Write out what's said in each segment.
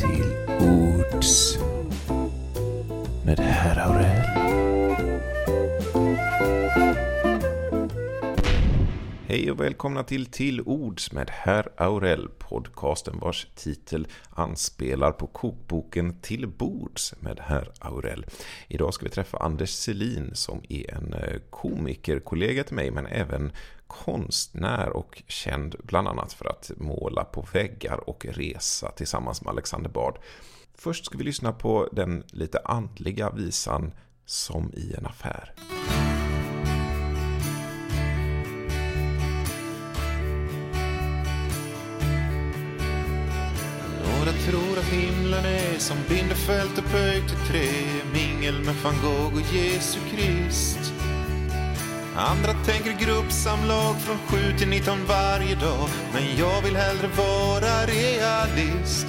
till Ords med herr Aurell. Hej och välkomna till Till Ords med herr Aurell, podcasten vars titel anspelar på kokboken Till Bords med herr Aurell. Idag ska vi träffa Anders Selin som är en eh, komikerkollega till mig men även konstnär och känd bland annat för att måla på väggar och resa tillsammans med Alexander Bard. Först ska vi lyssna på den lite andliga visan Som i en affär. Några tror att himlen är som Bindefält upphöjt till tre Mingel med van Gogh och Jesu Krist Andra tänker gruppsamlag från 7 till 19 varje dag. Men jag vill hellre vara realist.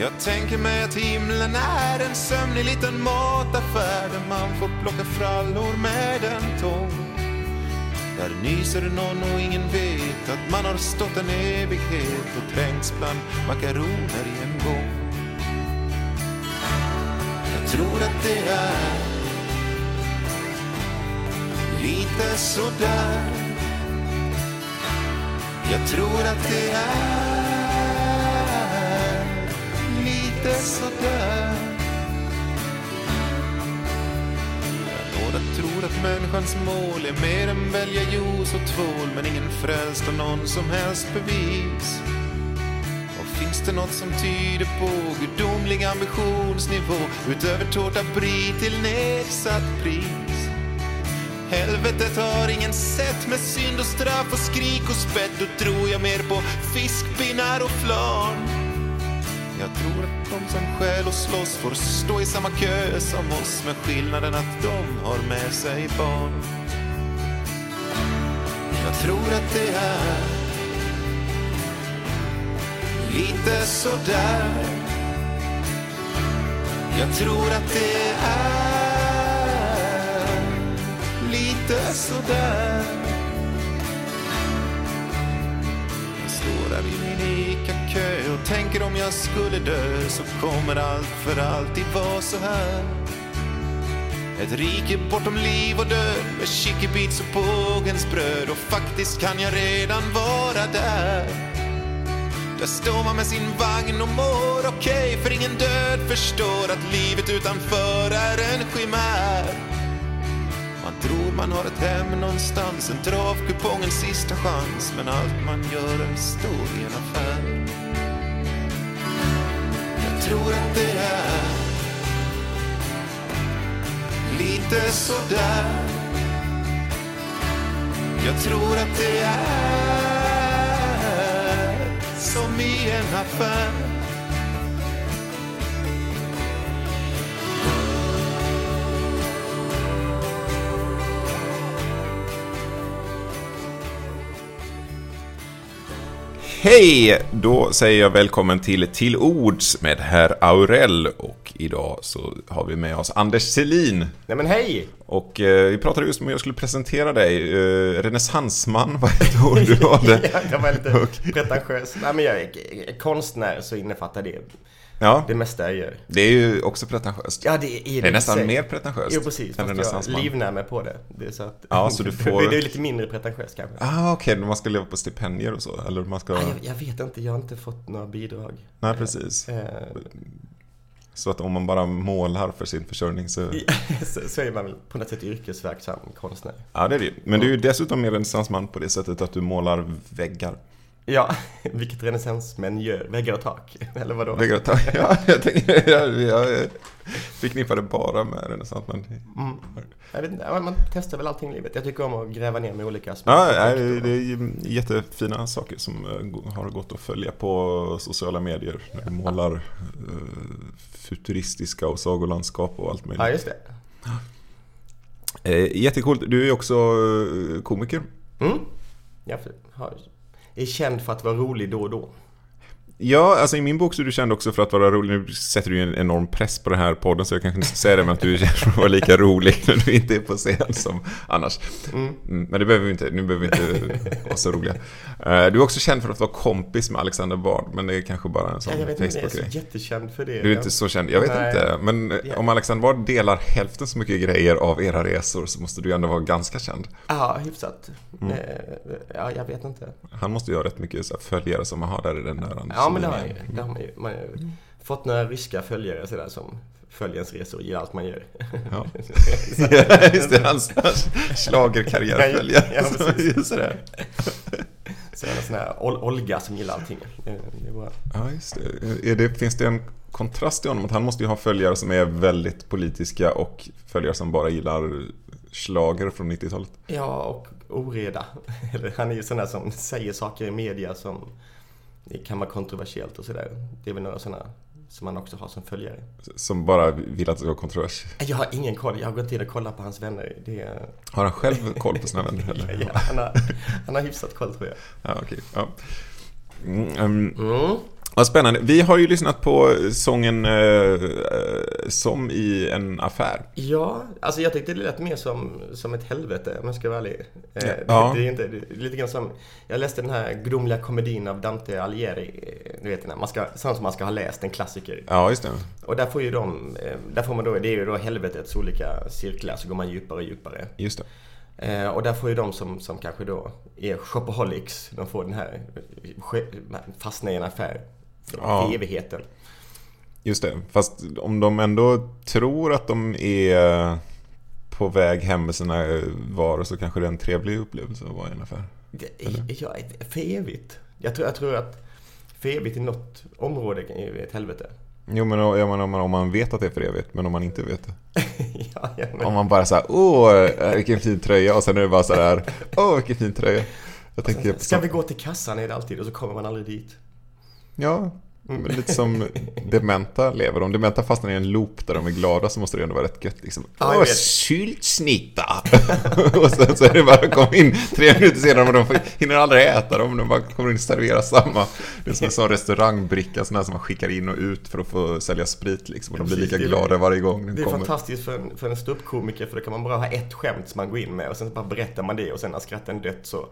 Jag tänker mig att himlen är en sömnig liten mataffär Där man får plocka frallor med en tång. Där nyser någon och ingen vet att man har stått en evighet och trängts bland makaroner i en gång. Jag tror att det är lite sådär. Jag tror att det är lite sådär. Några tror att människans mål är mer än välja juice och tvål men ingen frälst av någon som helst bevis. Och finns det något som tyder på gudomlig ambitionsnivå utöver tårta brie till nedsatt pris? Helvetet har ingen sett med synd och straff och skrik och spett Då tror jag mer på fiskpinnar och flan jag tror att de som skäl och slåss får stå i samma kö som oss med skillnaden att de har med sig barn. Jag tror att det är lite sådär. Jag tror att det är lite sådär. Jag står där i min ICA-kö och tänker om jag skulle dö så kommer allt för alltid vara så här. Ett rike bortom liv och död med chickibits och pågens bröd och faktiskt kan jag redan vara där. Där står man med sin vagn och mår okej okay, för ingen död förstår att livet utanför är en chimär. Man har ett hem någonstans, en travkupong, en sista chans Men allt man gör är stor i en affär Jag tror att det är lite sådär. Jag tror att det är som i en affär. Hej! Då säger jag välkommen till Till Ords med herr Aurell och idag så har vi med oss Anders Selin. Nej men hej! Och eh, vi pratade just om hur jag skulle presentera dig. Eh, renässansman var ett ord du valde. ja, det var lite pretentiöst. Nej men jag är konstnär så innefattar det Ja, det mesta jag gör. det är ju också pretentiöst. Ja det är det. Det är nästan mer pretentiöst Jo precis, fast jag livnär mig på det. det är så att, Ja, så du får- Det är lite mindre pretentiöst kanske. Ah, okej, man ska leva på stipendier och så, eller man ska... Nej, jag, jag vet inte, jag har inte fått några bidrag. Nej, precis. Eh, Så att om man bara målar för sin försörjning så... så, så är man väl på något sätt yrkesverksam konstnär. Ja, det är det. Men du är ju dessutom mer renässansman på det sättet att du målar väggar. Ja, vilket renässansmän gör. Väggar och tak, eller vadå? Väggar och tak. Ja, jag tänker... Jag, jag förknippar det bara med renässans, men... Mm. Jag vet inte, man testar väl allting i livet. Jag tycker om att gräva ner med olika små Ja, nej, det är jättefina saker som eh, har gått att följa på sociala medier. När du målar eh, futuristiska och sagolandskap och allt möjligt. Ja, just det. Eh, Jättecoolt. Du är också komiker. Mm. Jag har, är känd för att vara rolig då och då. Ja, alltså i min bok så är du känd också för att vara rolig. Nu sätter du ju en enorm press på den här podden så jag kanske inte ska säga det, men att du är känd för att vara lika rolig när du inte är på scen som annars. Mm. Men det behöver vi inte, nu behöver vi inte vara så roliga. Eh, du är också känd för att vara kompis med Alexander Bard, men det är kanske bara en sån Facebook-grej. Jag vet inte, jag är så jättekänd för det. Du är inte så känd, jag vet Nej. inte. Men yeah. om Alexander Bard delar hälften så mycket grejer av era resor så måste du ju ändå vara ganska känd. Ja, hyfsat. Mm. Eh, ja, jag vet inte. Han måste ju ha rätt mycket följare som man har där i den där Ja, men det har, det har man ju. Man har fått några ryska följare sådär som följer ens resor och gillar allt man gör. Ja, just det. Hans schlagerkarriärföljare. Ja, ja, sådär. Så är det en sån här Olga som gillar allting. Det, det är bra. Ja, just det. Är det. Finns det en kontrast i honom? Att han måste ju ha följare som är väldigt politiska och följare som bara gillar slager från 90-talet. Ja, och oreda. han är ju sån där som säger saker i media som det kan vara kontroversiellt och sådär. Det är väl några sådana som man också har som följare. Som bara vill att det ska vara kontrovers? Jag har ingen koll. Jag har gått in och kollat på hans vänner. Det... Har han själv koll på sina vänner? Eller? ja, han har, han har hyfsat koll tror jag. Ja, okej. Okay. Ja. Mm, um... mm. Vad spännande. Vi har ju lyssnat på sången eh, Som i en affär. Ja, alltså jag tyckte det lät mer som, som ett helvete om jag ska vara ärlig. Eh, ja. det, är inte, det är lite grann som, jag läste den här grumliga komedin av Dante Alighieri. Du vet man ska, sånt som man ska ha läst, en klassiker. Ja, just det. Och där får ju de, eh, där får man då, det är ju då helvetets olika cirklar, så går man djupare och djupare. Just det. Eh, och där får ju de som, som kanske då är shopaholics, de får den här, fastna i en affär ja. evigheten. Just det, fast om de ändå tror att de är på väg hem med sina varor så kanske det är en trevlig upplevelse att vara i en affär. Ja, för evigt. Jag tror, jag tror att för evigt i något område är ett helvete. Jo men jag menar, om man vet att det är för evigt, men om man inte vet det. ja. Om man bara såhär, åh vilken fin tröja och sen är det bara sådär, åh vilken fin tröja. Jag tänker, ska vi gå till kassan är det alltid och så kommer man aldrig dit. Ja, lite som dementa lever. Om dementa fastnar i en loop där de är glada så måste det ändå vara rätt gött. Liksom. Åh, syltsnitta! och sen så är det bara att komma in tre minuter senare och de hinner aldrig äta dem. De bara kommer in och serverar samma. Det är som en sån restaurangbricka, sån här som man skickar in och ut för att få sälja sprit. Liksom. Och de blir lika glada varje gång Det är kommer. fantastiskt för en, för en ståuppkomiker för då kan man bara ha ett skämt som man går in med och sen bara berättar man det och sen när skratten dött så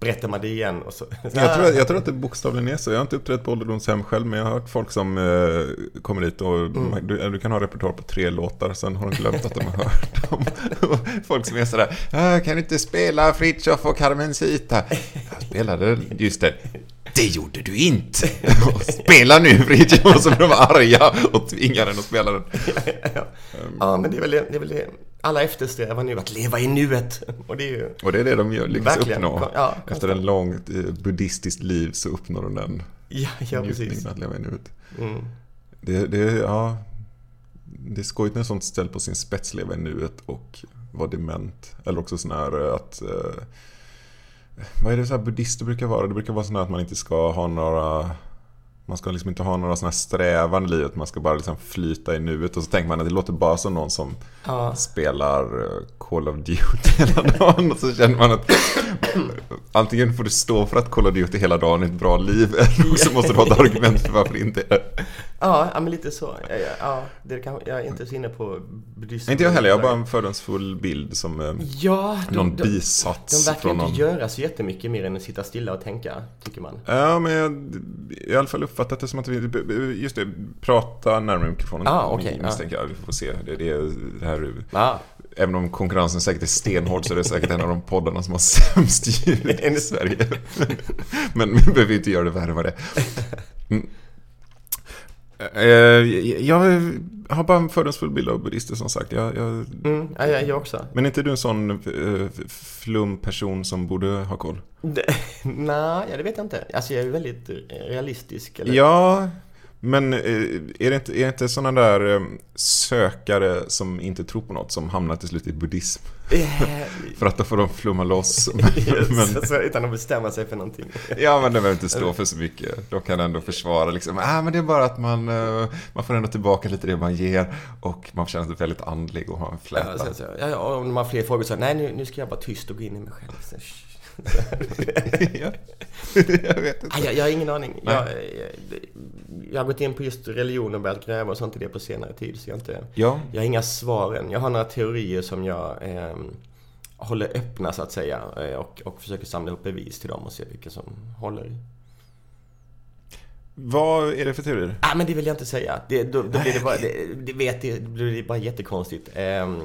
berättar man det igen och så. Jag tror, jag tror att det bokstavligen är så. Jag har inte uppträtt på ålderdomshem själv, men jag har hört folk som eh, kommer dit och mm. du, du, kan ha repertoar på tre låtar, sen har de glömt att de har hört dem. folk som är sådär, ah, kan du inte spela Fritiof och Carmencita? Jag spelade, just det. Det gjorde du inte! spela nu Fritiof! Och så blir de arga och tvingar den att spela den. ja, ja. ja, men det är väl det, det, är väl det alla eftersträvar nu att leva i nuet. Och det är ju... Och det är det de gör, lyckas verkligen. uppnå. Ja, Efter en långt eh, buddhistiskt liv så uppnår de den ja, ja, precis. att leva i nuet. Mm. Det, det, ja, det är skojigt när sånt ställs på sin spets, leva i nuet och vara dement. Eller också sån här att... Eh, vad är det så här buddhister brukar vara? Det brukar vara sån här att man inte ska ha några man ska liksom inte ha några sådana här strävan i livet, man ska bara liksom flyta i nuet. Och så tänker man att det låter bara som någon som ja. spelar eh, Call of Duty hela dagen. Och så känner man att antingen får du stå för att Call of Duty hela dagen är ett bra liv, eller så måste du ha ett argument för varför det inte är det. Ja, men lite så. Ja, det kan, jag är inte så inne på buddhism. Inte jag heller, jag har bara en fördomsfull bild som eh, ja, de, någon de, bisats. De verkar inte göra så jättemycket mer än att sitta stilla och tänka, tycker man. Ja, men jag, i alla fall uppfattat det som att vi, just det, prata närmare mikrofonen. Ah, okay, misstänker jag. Vi får se. Det, det, det här ah. Även om konkurrensen säkert är stenhård så är det säkert en av de poddarna som har sämst ljud i Sverige. Men vi behöver inte göra det värre än vad det är. Mm. Eh, jag har bara en fördomsfull bild av buddister som sagt. Jag, jag... Mm, jag, jag också. Men är inte du en sån uh, flumperson som borde ha koll? Nej, det vet jag inte. Alltså jag är väldigt realistisk. Eller? Ja, men eh, är det inte, är det inte sådana där eh, sökare som inte tror på något som hamnar till slut i buddhism? för att då får de flumma loss. yes, men... så, utan att bestämma sig för någonting. ja, men de behöver inte stå för så mycket. De kan ändå försvara liksom, ah, men det är bara att man, eh, man får ändå tillbaka lite det man ger och man känna sig väldigt andlig och ha en fläta. Ja, så, så. Ja, om man har fler frågor så, nej nu, nu ska jag vara tyst och gå in i mig själv. Ja. jag vet inte. Jag, jag har ingen aning. Jag, jag, jag, har gått in på just religion och börjat gräva och sånt i det på senare tid. Så jag, inte, ja. jag har inga svar än. Jag har några teorier som jag eh, håller öppna så att säga. Eh, och, och försöker samla upp bevis till dem och se vilka som håller. Vad är det för teorier? Ah, men det vill jag inte säga. Det, då, då blir det bara, det, det, vet, det blir bara jättekonstigt. Um,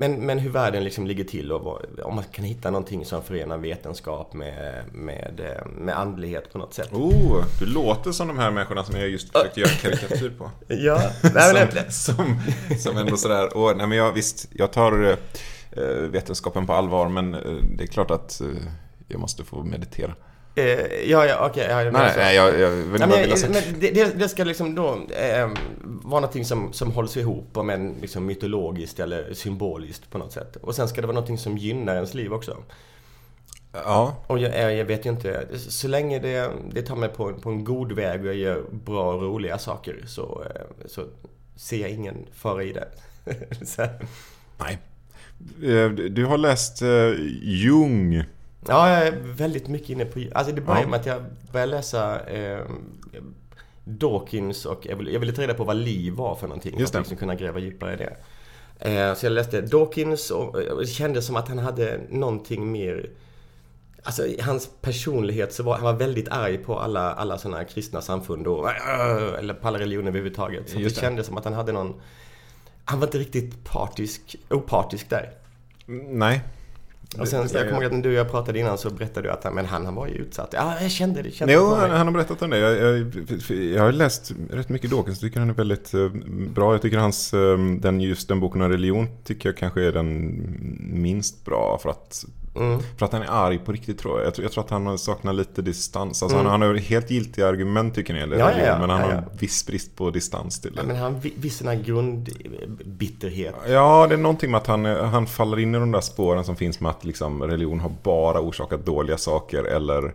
men, men hur världen liksom ligger till och vad, om man kan hitta någonting som förenar vetenskap med, med, eh, med andlighet på något sätt. Oh, du låter som de här människorna som jag just försökte göra karikatyr på. ja, nej, som, som, som ändå sådär, oh, nej men jag visst, jag tar äh, vetenskapen på allvar men det är klart att jag måste få meditera. Eh, ja, ja, okej. Okay, ja, nej, nej, jag, jag vill bara vilja men det, det, ska liksom då eh, vara någonting som, som hålls ihop, om än liksom mytologiskt eller symboliskt på något sätt. Och sen ska det vara någonting som gynnar ens liv också. Ja. Och jag, jag vet ju inte, så länge det, det tar mig på, på en god väg och jag gör bra och roliga saker så, eh, så ser jag ingen fara i det. Nej. Eh, du har läst Jung. Ja, jag är väldigt mycket inne på... Alltså det började ja. med att jag började läsa eh, Dawkins och jag ville ta reda på vad liv var för någonting. Just det. För att liksom kunna gräva djupare i det. Eh, så jag läste Dawkins och det kändes som att han hade någonting mer... Alltså hans personlighet så var han var väldigt arg på alla, alla sådana kristna samfund och, eller på alla religioner överhuvudtaget. Så det, det kändes som att han hade någon... Han var inte riktigt partisk, opartisk där. Nej, och sen, jag kommer ihåg att när du och jag pratade innan så berättade du att men han, han var ju utsatt. Ja, jag kände det. Kände jo, han, han har berättat om det. Jag, jag, jag, har läst rätt mycket Dawkins. Jag tycker han är väldigt uh, bra. Jag tycker hans, uh, den, just den boken om religion tycker jag kanske är den minst bra. För att Mm. För att han är arg på riktigt tror jag. Jag tror, jag tror att han saknar lite distans. Alltså mm. han, han har helt giltiga argument tycker ni, eller ja, religion, ja, men han ja, har en viss brist på distans till det. men han viss sån här grundbitterhet. Ja, det är någonting med att han, han faller in i de där spåren som finns med att liksom, religion har bara orsakat dåliga saker eller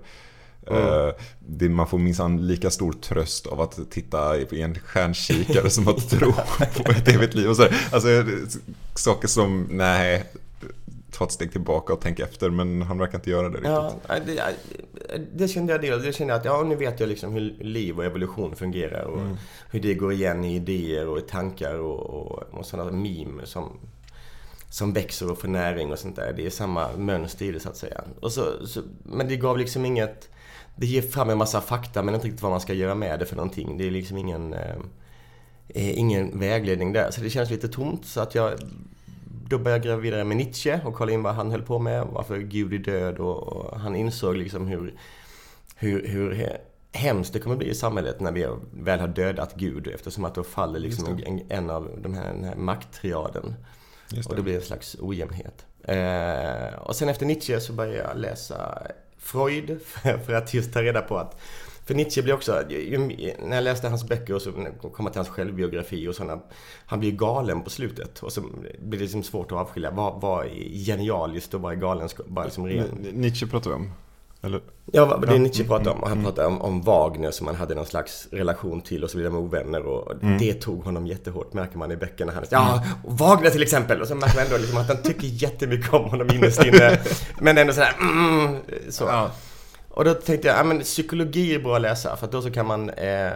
Mm. Uh, det, man får minsann lika stor tröst av att titta i en stjärnkikare som att tro på ett evigt liv. Och så alltså, saker som, nej, ta ett steg tillbaka och tänka efter men han verkar inte göra det riktigt. Ja, det, det kände jag det. Det kände jag att ja, nu vet jag liksom hur liv och evolution fungerar och mm. hur det går igen i idéer och i tankar och, och, och sådana meme som, som växer och får näring och sånt där. Det är samma mönster i det så att säga. Och så, så, men det gav liksom inget... Det ger fram en massa fakta men inte riktigt vad man ska göra med det för någonting. Det är liksom ingen... Eh, ingen vägledning där. Så det känns lite tomt. Så att jag då började jag gräva vidare med Nietzsche och kolla in vad han höll på med, varför Gud är död och, och han insåg liksom hur, hur, hur hemskt det kommer bli i samhället när vi väl har dödat Gud eftersom att då faller liksom en, en, av de här, den här makttriaden. Och det blir en slags ojämnhet. Eh, och sen efter Nietzsche så började jag läsa Freud för att just ta reda på att för Nietzsche blir också, när jag läste hans böcker och så kom till hans självbiografi och sådana, han blir galen på slutet. Och så blir det liksom svårt att avskilja vad, vad är genialiskt och vad är galenskap, liksom ren... Nietzsche pratar vi om? Eller? Ja, det är Nietzsche pratar om. Och han mm. pratar om, om Wagner som han hade någon slags relation till och så vidare med ovänner. Och mm. det tog honom jättehårt, märker man i böckerna. Han ja, Wagner till exempel! Och så märker man ändå liksom att han tycker jättemycket om honom innerst inne. Men ändå sådär, mm, så. Ja. Och då tänkte jag, ja men psykologi är bra att läsa för att då så kan man eh,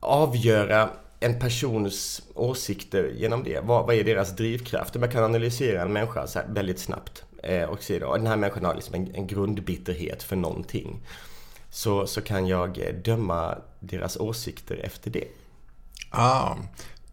avgöra en persons åsikter genom det. Vad, vad är deras drivkraft? Man kan analysera en människa så väldigt snabbt eh, och se då, den här människan har liksom en, en grundbitterhet för någonting. Så, så kan jag eh, döma deras åsikter efter det. Ah,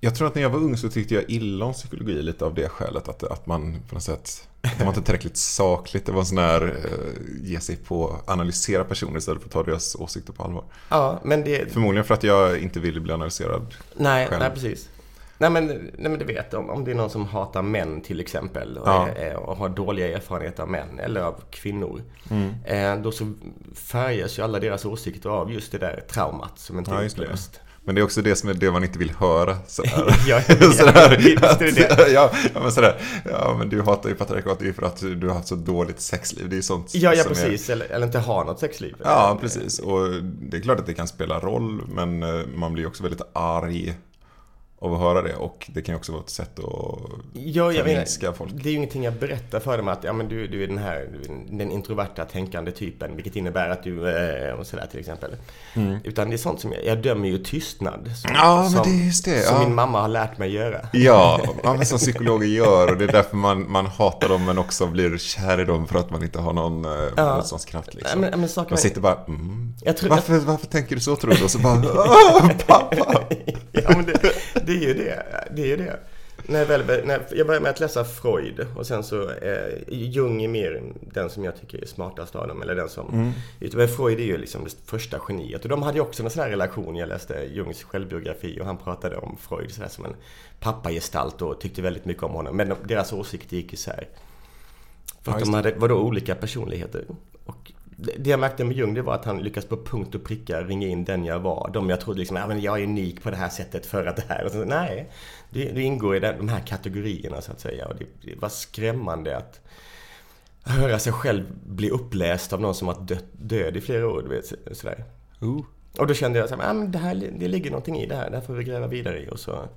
jag tror att när jag var ung så tyckte jag illa om psykologi lite av det skälet att, att man på något sätt det var inte tillräckligt sakligt. Det var sån här uh, ge sig på analysera personer istället för att ta deras åsikter på allvar. Ja, men det... Förmodligen för att jag inte ville bli analyserad Nej, själv. nej precis. Nej men, nej men du vet, om, om det är någon som hatar män till exempel och, ja. är, och har dåliga erfarenheter av män eller av kvinnor. Mm. Eh, då så färgas ju alla deras åsikter av just det där traumat som inte ja, är upplöst. Men det är också det som är det man inte vill höra. Sådär. ja, sådär. Ja, det det. ja, men sådär. Ja, men du hatar ju patriarkatet för att du har haft så dåligt sexliv. Det är sånt Ja, ja precis. Är... Eller, eller inte har något sexliv. Ja, precis. Och det är klart att det kan spela roll, men eh, man blir också väldigt arg av att höra det och det kan ju också vara ett sätt att ja, förminska folk. Det är ju ingenting jag berättar för dem att ja, men du, du är den här den introverta tänkande typen vilket innebär att du eh, och sådär till exempel. Mm. Utan det är sånt som jag, jag dömer ju tystnad. Som, ja, men det är just det. Som ja. min mamma har lärt mig göra. Ja, men som psykologer gör och det är därför man, man hatar dem men också blir kär i dem för att man inte har någon eh, ja. motståndskraft. Liksom. Men, men man sitter bara mm. tror, varför, jag... varför tänker du så tror du? Och så bara pappa! ja, men det, det är ju det. Det är ju det. När jag, väl, när jag började med att läsa Freud och sen så eh, Jung är mer den som jag tycker är smartast av dem. Eller den som... Mm. Men Freud är ju liksom det första geniet. Och de hade ju också en sån här relation. Jag läste Jungs självbiografi och han pratade om Freud sådär som en pappagestalt och tyckte väldigt mycket om honom. Men deras åsikter gick isär. För att de hade, var då olika personligheter. Och det jag märkte med Jung det var att han lyckades på punkt och pricka ringa in den jag var. De jag trodde liksom, ja men jag är unik på det här sättet för att det här. Och så, nej, det, det ingår i de här kategorierna så att säga. Och det, det var skrämmande att höra sig själv bli uppläst av någon som har dött, död i flera år. Du vet, sådär. Uh. Och då kände jag att ja, det, här, det ligger någonting i det här. Det här får vi gräva vidare i. Och så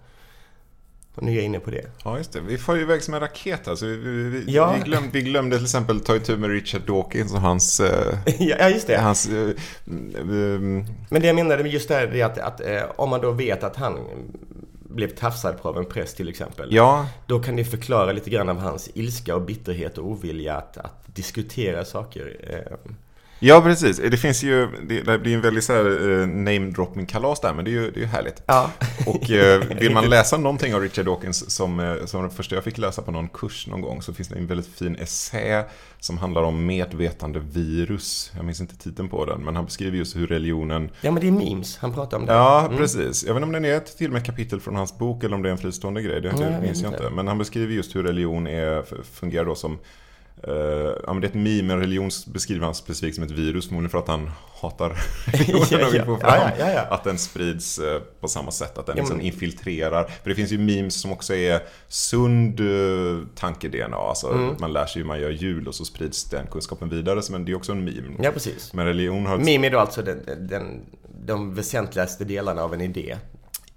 och nu är jag inne på det. Ja, just det. Vi får ju iväg som en raket alltså. Vi, vi, ja. vi, glömde, vi glömde till exempel ta itu med Richard Dawkins och hans... Eh, ja, just det. Hans, uh, um, Men det jag menade med just det här är att, att uh, om man då vet att han blev tafsad på av en präst till exempel. Ja. Då kan det förklara lite grann av hans ilska och bitterhet och ovilja att, att diskutera saker. Uh, Ja, precis. Det finns ju, det, blir en väldigt så här uh, namedropping-kalas där, men det är ju, det är ju härligt. Ja. Och uh, vill man läsa någonting av Richard Dawkins som, uh, som det första jag fick läsa på någon kurs någon gång så finns det en väldigt fin essä som handlar om medvetande virus. Jag minns inte titeln på den, men han beskriver just hur religionen... Ja, men det är memes han pratar om det. Ja, mm. precis. Jag vet inte om den är till och med ett kapitel från hans bok eller om det är en fristående grej. Det Nej, minns jag inte. Men han beskriver just hur religion är, fungerar då som Uh, ja, men det är ett meme, en religion beskriver han specifikt som ett virus, förmodligen för att han hatar religionen och vill få fram ja, ja, att den sprids uh, på samma sätt, att den liksom infiltrerar. För det finns ju memes som också är sund uh, tanke-DNA, alltså mm. man lär sig hur man gör jul och så sprids den kunskapen vidare, men det är också en meme. Ja, precis. Men religion har... Ett... Meme är då alltså den, den, de väsentligaste delarna av en idé.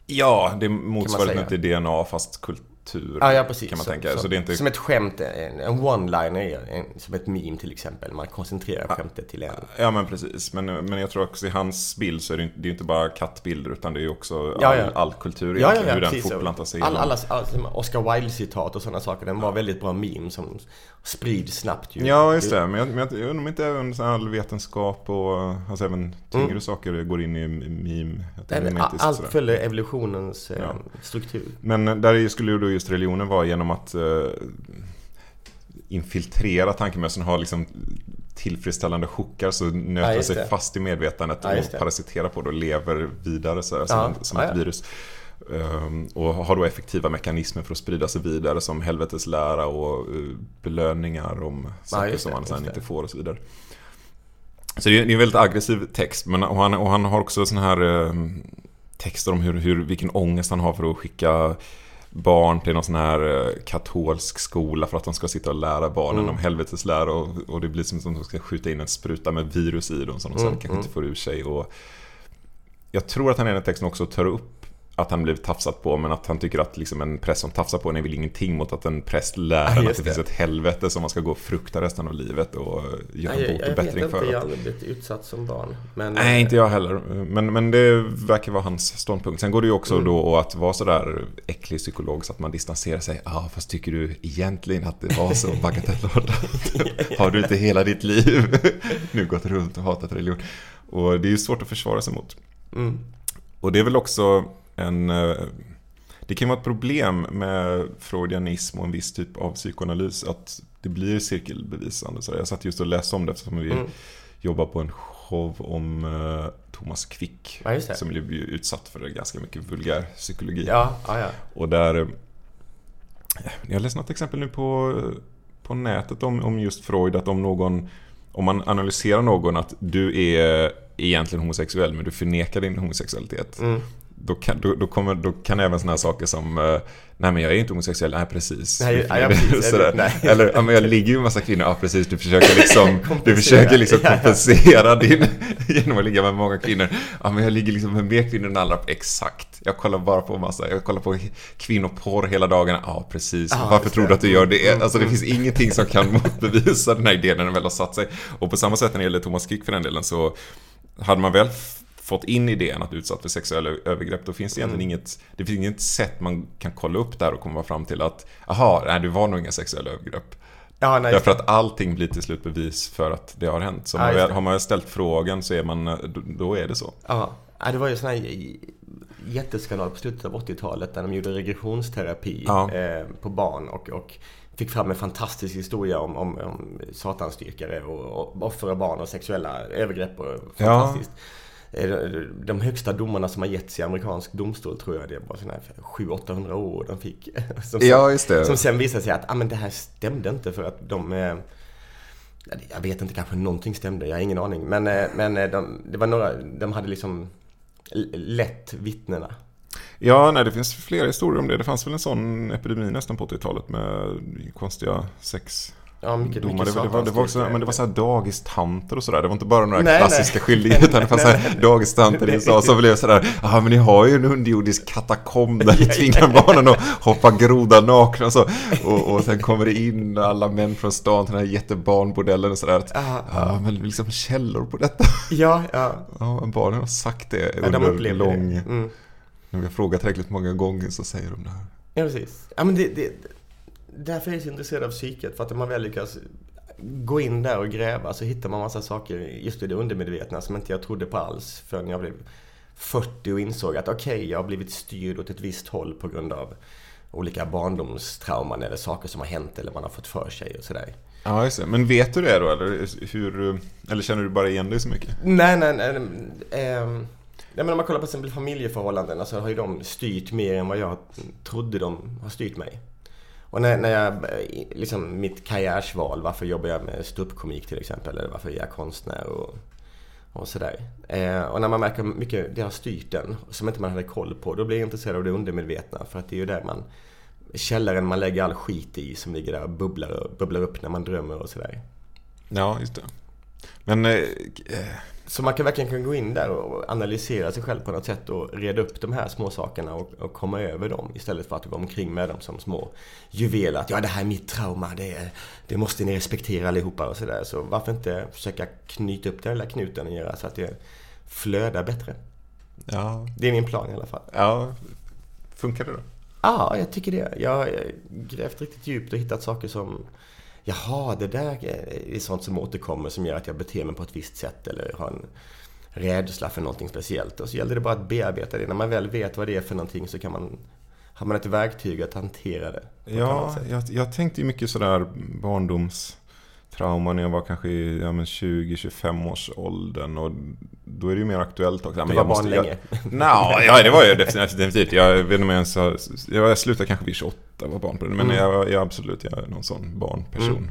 Ja, det är motsvarigheten till DNA fast kult kultur. Ja, ja, precis. Kan man så, tänka. Så, så det är inte... Som ett skämt, en one-liner, som ett meme till exempel. Man koncentrerar ja. skämtet till en. Ja, men precis. Men, men jag tror också i hans bild så är det, det är inte bara kattbilder utan det är också all, ja, all kultur ja, ja, ja, hur precis. den fortplantar sig. All, alla, alla, Oscar Wilde-citat och sådana saker. Den var väldigt bra meme som sprids snabbt ju. Ja, just det. Men jag, men jag, jag undrar om inte även all vetenskap och alltså även tyngre mm. saker går in i meme. Allt följer evolutionens eh, struktur. Men där skulle ju då just religionen vara genom att uh, infiltrera tankemössen och ha liksom tillfredsställande chockar så nöter ja, sig fast i medvetandet ja, och parasiterar på det och lever vidare så här, som, en, som ett virus. Um, och har då effektiva mekanismer för att sprida sig vidare som helveteslära och uh, belöningar om saker som man sen inte får och så vidare. Så det är, det är en väldigt aggressiv text men, och, han, och han har också sådana här um, texter om hur, hur, vilken ångest han har för att skicka barn till någon sån här eh, katolsk skola för att de ska sitta och lära barnen mm. om helveteslära och, och det blir som att de ska skjuta in en spruta med virus i dem som de sen mm. kanske inte mm. får ur sig. Och jag tror att han i den texten också tar upp att han blev tafsat på men att han tycker att liksom en präst som tafsar på en är väl ingenting mot att en präst lär en att det, det, finns ett helvete som man ska gå och frukta resten av livet och göra Nej, bot och bättring för. Jag vet inte, jag har aldrig blivit utsatt som barn. Men... Nej, inte jag heller. Men, men det verkar vara hans ståndpunkt. Sen går det ju också mm. då att vara sådär äcklig psykolog så att man distanserar sig. Ja, ah, fast tycker du egentligen att det var så bagatellartat? har du inte hela ditt liv nu gått runt och hatat religion? Och det är ju svårt att försvara sig mot. Mm. Och det är väl också en... Eh, det kan vara ett problem med freudianism och en viss typ av psykoanalys att det blir cirkelbevisande. Så jag satt just och läste om det eftersom vi mm. jobbar på en show om uh, Thomas Quick. Ja, som blev utsatt för ganska mycket vulgär psykologi. Ja, ja, ja. Och där... Eh, jag läste något exempel nu på, på nätet om, om just Freud, att om någon... Om man analyserar någon att du är egentligen homosexuell men du förnekar din homosexualitet. Mm då kan, då, då, kommer, då kan även sådana här saker som eh, Nej men jag är inte homosexuell, nej precis. Nej, ja, precis. Nej. Eller, ja men jag ligger ju med massa kvinnor, ja precis, du försöker liksom Du försöker liksom kompensera din Genom att ligga med många kvinnor. Ja men jag ligger liksom med mer kvinnor än andra, exakt. Jag kollar bara på massa, jag kollar på kvinnoporr hela dagarna, ja precis. Ah, Varför tror du att du gör det? Mm, alltså det mm. finns ingenting som kan motbevisa den här idén när den väl har satt sig. Och på samma sätt när det gäller Thomas Quick för den delen så hade man väl fått in idén att utsatt för sexuella övergrepp, då finns det egentligen mm. inget, det finns inget sätt man kan kolla upp där och komma fram till att, aha, nej, det var nog inga sexuella övergrepp. Ja, nej, Därför att allting blir till slut bevis för att det har hänt. Så ja, man har man ställt frågan så är man, då är det så. Ja, det var ju sån här jätteskandal på slutet av 80-talet där de gjorde regressionsterapi ja. eh, på barn och, och fick fram en fantastisk historia om, om, om satanstyrkare och, och offer och barn och sexuella övergrepp. Och fantastiskt. Ja. De högsta domarna som har getts i amerikansk domstol tror jag det var sådana 700-800 år de fick. Som, ja, just det. Som sen visade sig att ah, men det här stämde inte för att de eh, jag vet inte, kanske någonting stämde, jag har ingen aning. Men, eh, men eh, de, det var några, de hade liksom lätt vittnena. Ja, nej det finns flera historier om det. Det fanns väl en sån epidemi nästan på 80-talet med konstiga sex Ja, mycket, domar. Mycket det, var, det, var också, men det var så här dagistanter och sådär. Det var inte bara några nej, klassiska skyldigheter utan det fanns här dagistanter i USA som blev sådär, ja men ni har ju en underjordisk katakomb där ni tvingar barnen att hoppa groda nakna och så. Och, och sen kommer det in alla män från stan till den här jättebarnbordellen och sådär. Ja, men liksom källor på detta. Ja, ja. Ja, barnen har sagt det ja, under de lång... Det. Mm. När vi har frågat tillräckligt många gånger så säger de det här. Ja, precis. Ja, men det, det därför är jag så intresserad av psyket. För att om man väl lyckas gå in där och gräva så hittar man massa saker just i det undermedvetna som inte jag trodde på alls förrän jag blev 40 och insåg att okej, okay, jag har blivit styrd åt ett visst håll på grund av olika barndomstrauman eller saker som har hänt eller man har fått för sig och sådär. Ja, just det. Men vet du det då eller, hur, eller känner du bara igen dig så mycket? Nej, nej, nej. Eh, Ja, men om man kollar på till exempel familjeförhållanden så alltså har ju de styrt mer än vad jag trodde de har styrt mig. Och när, när jag, eh, liksom mitt karriärsval, varför jobbar jag med ståuppkomik till exempel, eller varför är jag konstnär och, och sådär. Eh, och när man märker mycket det har styrt den, som inte man hade koll på, då blir jag intresserad av det undermedvetna. För att det är ju där man, källaren man lägger all skit i som ligger där och bubblar, bubblar upp när man drömmer och sådär. Ja, just det. Men eh, så man kan verkligen gå in där och analysera sig själv på något sätt och reda upp de här små sakerna och, och komma över dem istället för att gå omkring med dem som små juveler. Att ja, det här är mitt trauma, det, det måste ni respektera allihopa och sådär. Så varför inte försöka knyta upp den lilla knuten och göra så att det flödar bättre? Ja. Det är min plan i alla fall. Ja, funkar det då? Ja, jag tycker det. Jag har grävt riktigt djupt och hittat saker som jaha, det där är sånt som återkommer som gör att jag beter mig på ett visst sätt eller har en rädsla för någonting speciellt. Och så gäller det bara att bearbeta det. När man väl vet vad det är för någonting så kan man har man ett verktyg att hantera det. Ja, jag, jag tänkte ju mycket sådär barndoms trauma när jag var kanske i ja, 20-25 års åldern och då är det ju mer aktuellt också. Du var barn länge? Jag, ja, det var jag definitivt. Jag vet inte om jag ens har, jag slutade kanske vid 28 var barn på det. Men mm. jag, jag absolut, jag är någon sån barnperson. Mm.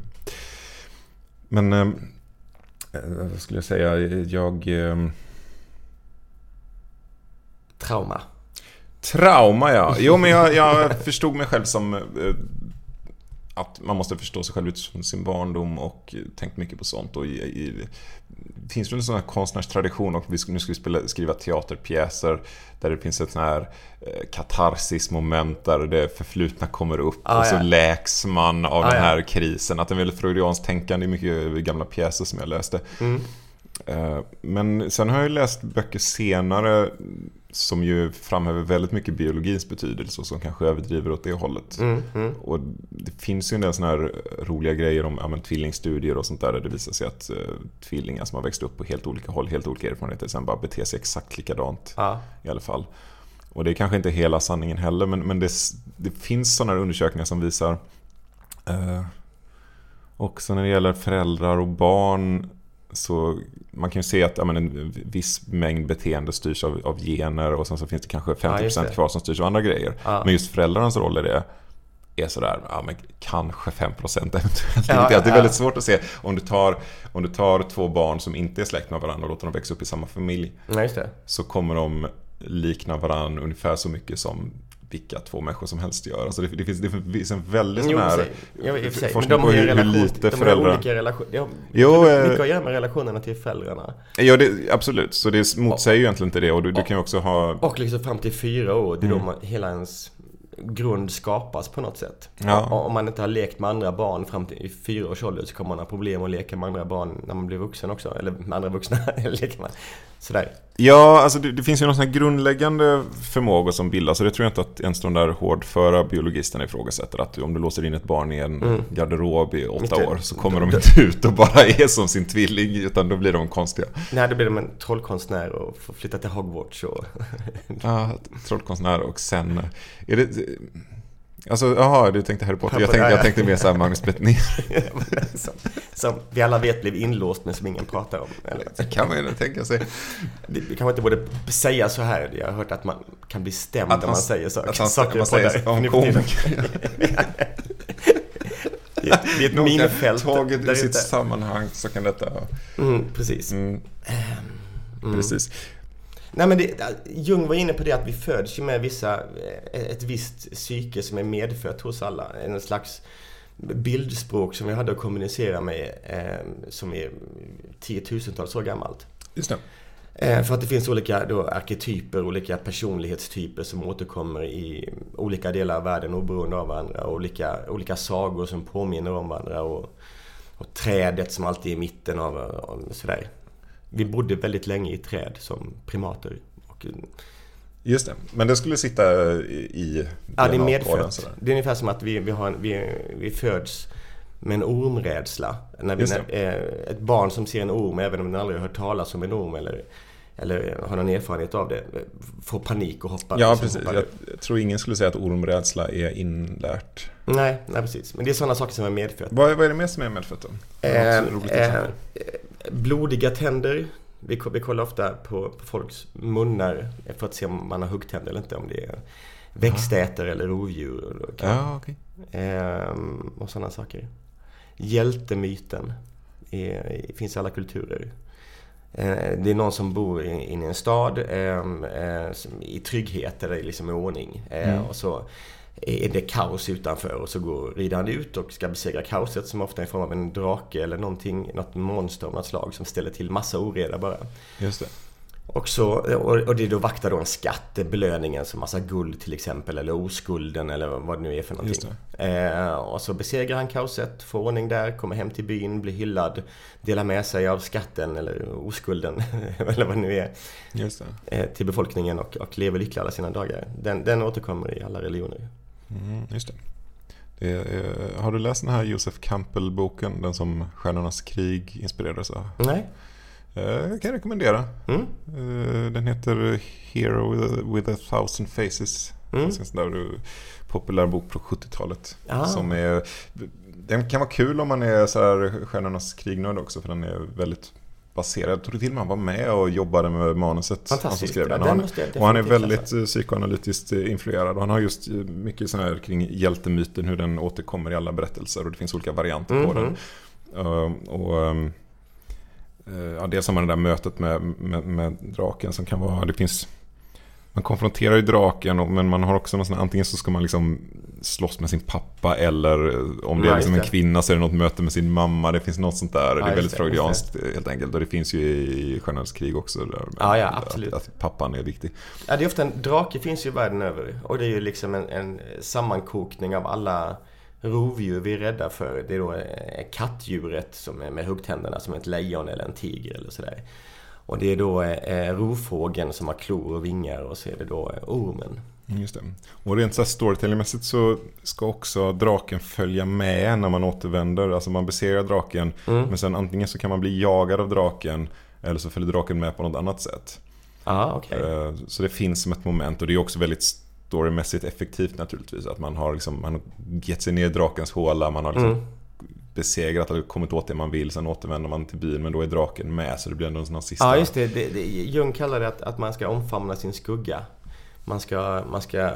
Men, eh, vad skulle jag säga, jag... Eh, Trauma. Trauma ja. Jo men jag, jag förstod mig själv som eh, att man måste förstå sig själv utifrån sin barndom och tänkt mycket på sånt. Och i, i, finns det en sån här konstnärstradition och vi ska, nu ska vi spela, skriva teaterpjäser där det finns ett sån här eh, katarsis-moment där det förflutna kommer upp ah, och så ja. läks man av ah, den här ja. krisen. Att är väldigt freudianskt tänkande i mycket gamla pjäser som jag läste. Mm. Eh, men sen har jag läst böcker senare som ju framhäver väldigt mycket biologins betydelse och som kanske överdriver åt det hållet. Mm, mm. Och det finns ju en del sådana här roliga grejer om ja, men, tvillingstudier och sånt där, där det visar sig att uh, tvillingar som har växt upp på helt olika håll, helt olika erfarenheter, sen bara beter sig exakt likadant ja. i alla fall. Och det är kanske inte hela sanningen heller, men, men det, det finns sådana här undersökningar som visar uh, Också när det gäller föräldrar och barn så man kan ju se att ja, men en viss mängd beteende styrs av, av gener och sen så finns det kanske 50% ja, kvar som styrs av andra grejer. Ja. Men just föräldrarnas roll i det är sådär, ja men kanske 5% eventuellt. Ja, det är väldigt svårt att se om du, tar, om du tar två barn som inte är släkt med varandra och låter dem växa upp i samma familj. Ja, så kommer de liknar varandra ungefär så mycket som vilka två människor som helst gör. Alltså det, det, finns, det finns en väldigt sån här jo, forskning de på hur, relation, hur lite de föräldrar... De har olika relationer. Ja, jo, mycket eh, att göra med relationerna till föräldrarna. Ja, det, absolut. Så det motsäger ju egentligen inte det. Och du, du kan ju också ha... Och liksom fram till fyra år, det är mm. då hela ens grund skapas på något sätt. Ja. Om man inte har lekt med andra barn fram till fyra års ålder så kommer man ha problem att leka med andra barn när man blir vuxen också. Eller med andra vuxna. leker man. Sådär. Ja, alltså det, det finns ju någon sån grundläggande förmågor som bildas. Och det tror jag inte att ens de där hårdföra biologisterna ifrågasätter. Att om du låser in ett barn i en mm. garderob i åtta inte, år så kommer de inte ut och bara är som sin tvilling. Utan då blir de konstiga. Nej, då blir de en trollkonstnär och får flytta till Hogwarts. Och... ja, trollkonstnär och sen... Är det, Alltså, jaha, du tänkte Harry Potter. Jag tänkte, jag tänkte mer såhär Magnus Bettner. som, som vi alla vet blev inlåst men som ingen pratar om. Eller? Det kan man ju tänka sig. Vi kanske inte borde säga så här. Jag har hört att man kan bli stämd om man säger saker. Att han, saker man säger om komiker. det är ett minfält. Taget ur sitt sammanhang så kan detta... Mm, precis. Mm. Mm. Precis. Nej men det, Jung var inne på det att vi föds ju med vissa, eh, ett visst psyke som är medfött hos alla. En slags bildspråk som vi hade att kommunicera med eh, som är tiotusentals år gammalt. Just det. Eh, för att det finns olika då, arketyper, olika personlighetstyper som återkommer i olika delar av världen oberoende av varandra. Och olika, olika sagor som påminner om varandra. Och, och trädet som alltid är i mitten av, och sådär vi bodde väldigt länge i träd som primater. Och, Just det, men det skulle sitta i Ja, det är medfött. Det är ungefär som att vi, vi, har en, vi, vi föds med en ormrädsla. När vi, när, eh, ett barn som ser en orm, även om den aldrig har hört talas om en orm eller, eller har någon erfarenhet av det, får panik och hoppar. Ja, precis. Hoppar jag tror ingen skulle säga att ormrädsla är inlärt. Nej, nej precis. Men det är sådana saker som är medfött. Vad, vad är det mer som är medfött då? Eh, eh, blodiga tänder. Vi, vi kollar ofta på, på, folks munnar för att se om man har huggtänder eller inte. Om det är växtätare ja. eller rovdjur. Ja, okay. ehm, och sådana saker. Hjältemyten är, finns i alla kulturer. Ehm, det är någon som bor inne i en stad ehm, eh, i trygghet eller liksom i ordning. Ehm, mm. Och så är det kaos utanför och så går riddaren ut och ska besegra kaoset som ofta är i form av en drake eller någonting, något monster av något slag som ställer till massa oreda bara. Just det. Och, så, och det då vaktar då en skatt, belöningen som massa guld till exempel eller oskulden eller vad det nu är för någonting. Eh, och så besegrar han kaoset, får ordning där, kommer hem till byn, blir hyllad, delar med sig av skatten eller oskulden eller vad det nu är. Eh, till befolkningen och, och lever lycklig alla sina dagar. Den, den återkommer i alla religioner. Mm, just det. det är, har du läst den här Josef Campbell-boken? Den som Stjärnornas krig inspirerades av? Nej. Jag eh, kan rekommendera. Mm. Eh, den heter Hero with a, thousand faces. Mm. En sån där populär bok på 70-talet. Som är, den kan vara kul om man är så här Stjärnornas krignörd också. För den är väldigt baserad. Jag tror till och med han var med och jobbade med manuset. Han som skrev den. Han, och han är väldigt eh, psykoanalytiskt eh, influerad. Och han har just eh, mycket sån här kring hjältemyten, hur den återkommer i alla berättelser. Och det finns olika varianter mm -hmm. på den. Uh, och, um, ja, dels har man det där mötet med, med, med, draken som kan vara, det finns man konfronterar ju draken men man har också någon sån, antingen så ska man liksom slåss med sin pappa eller om det är liksom en kvinna så är det något möte med sin mamma. Det finns något sånt där. det är väldigt freudianskt helt enkelt. Och det finns ju i Stjärnornas krig också. Där, ja, ja, absolut. Att, att, pappan är viktig. Ja, det är ofta en drake finns ju världen över. Och det är ju liksom en, en sammankokning av alla rovdjur vi är rädda för. Det är då eh, kattdjuret som är med huggtänderna som ett lejon eller en tiger eller sådär. Och det är då eh, rovfågeln som har klor och vingar och så är det då eh, ormen. Mm, just det. Och rent så storytellingmässigt så ska också draken följa med när man återvänder. Alltså man besegrar draken mm. men sen antingen så kan man bli jagad av draken eller så följer draken med på något annat sätt. Ah, okay. Eh, så det finns som ett moment och det är också väldigt storymässigt effektivt naturligtvis. Att man har, liksom, man har gett sig ner i drakens håla, man har liksom mm besegrat eller kommit åt det man vill. Sen återvänder man till byn men då är draken med så det blir ändå en sista... Ja just det. det, det Jung kallar det att, att man ska omfamna sin skugga. Man ska, man ska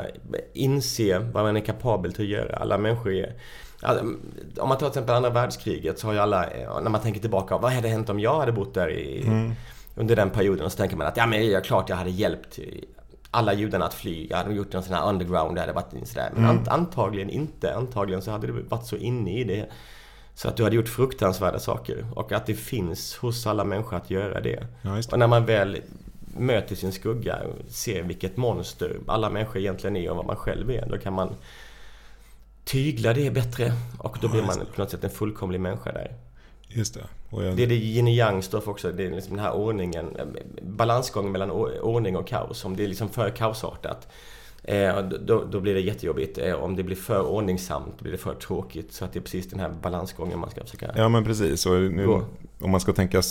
inse vad man är kapabel till att göra. Alla människor är... Om man tar till exempel andra världskriget så har ju alla, när man tänker tillbaka, vad hade hänt om jag hade bott där i, mm. under den perioden? Och så tänker man att ja men det är klart jag hade hjälpt alla judarna att fly. Jag hade gjort en sån här underground det varit sådär. Men mm. antagligen inte. Antagligen så hade du varit så inne i det. Så att du hade gjort fruktansvärda saker. Och att det finns hos alla människor att göra det. Ja, det. Och när man väl möter sin skugga ser vilket monster alla människor egentligen är och vad man själv är. Då kan man tygla det bättre. Och då blir man på något sätt en fullkomlig människa där. Just det. Jag... Det är det yin och yang står för också. Det är liksom den här ordningen, balansgången mellan ordning och kaos. Om det är liksom för kaosartat Eh, då, då, blir det jättejobbigt. Eh, om det blir för ordningsamt blir det för tråkigt. Så att det är precis den här balansgången man ska försöka Ja men precis. Och nu, om man ska tänka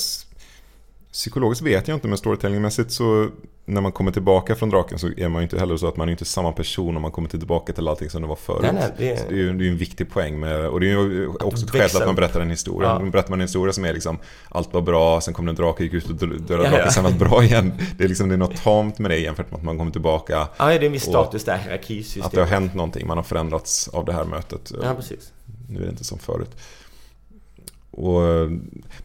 Psykologiskt vet jag inte men storytellingmässigt så när man kommer tillbaka från draken så är man ju inte heller så att man är inte samma person om man kommer tillbaka till allting som det var förut. Nej, nej, det, är... det är ju det är en viktig poäng med, och det är ju också ett skäl till att man berättar en historia. Ja. Berättar man en historia som är liksom allt var bra, sen kom det en drake, gick ut och dödade ja, draken, ja. sen var det bra igen. Det är liksom det är något tamt med det jämfört med att man kommer tillbaka. Ja, det är en viss status där, hierarkisystemet. Att det har hänt någonting, man har förändrats av det här mötet. Ja, precis. Nu är det inte som förut. Och,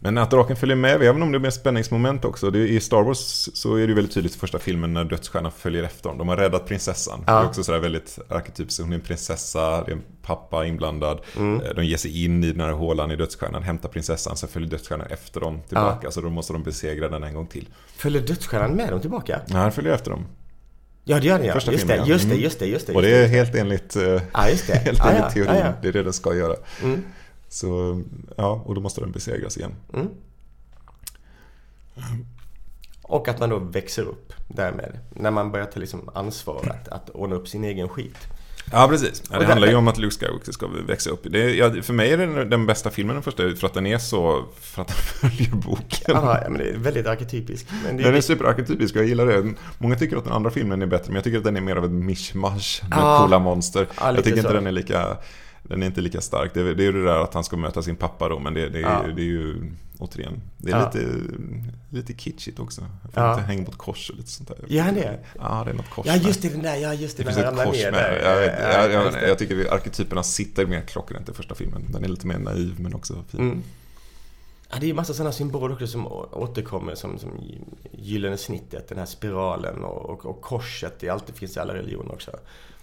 men att draken följer med, även om det blir spänningsmoment också. Det, I Star Wars så är det väldigt tydligt i första filmen när dödsstjärnan följer efter dem. De har räddat prinsessan. Ja. Det är också sådär väldigt arketypiskt. Hon är en prinsessa, det är en pappa inblandad. Mm. Eh, de ger sig in i den här hålan i dödsstjärnan, hämtar prinsessan, sen följer dödsstjärnan efter dem tillbaka. Ja. Så då måste de besegra den en gång till. Följer dödsstjärnan med dem tillbaka? Ja, han följer efter dem. Ja, det gör den ja. Första just, filmen, det, just det, just det, just det. Och det är helt enligt, ja, just det. helt enligt ja, teorin. Ja, det är det den ska göra. Mm. Så, ja, och då måste den besegras igen. Mm. Och att man då växer upp därmed. När man börjar ta liksom ansvar att, att ordna upp sin egen skit. Ja, precis. Ja, det handlar ju om att Luke Skywalker ska växa upp. Det, ja, för mig är det den bästa filmen den första, för att den är så... För att den följer boken. Ja, men det är väldigt arketypisk. Men det är den är superarketypisk och jag gillar det. Många tycker att den andra filmen är bättre, men jag tycker att den är mer av ett mishmash med ja, coola monster. Ja, jag tycker så. inte den är lika den är inte lika stark. Det är, det är ju det där att han ska möta sin pappa då, men det, det, är, ja. det är ju återigen, det är ja. lite, lite kitschigt också. För ja. inte hänga på ett kors och lite sånt där. Ja, det Ja, det är något kors Ja, just det, den där, ja, just det. Det finns ett kors med. Där. Jag, vet, ja, jag, jag, jag, tycker arketyperna sitter mer klockrent i första filmen. Den är lite mer naiv, men också fin. Mm. Ja, det är ju massa sådana symboler också som återkommer som, som gyllene snittet, den här spiralen och, och, och korset. Det alltid finns i alla religioner också.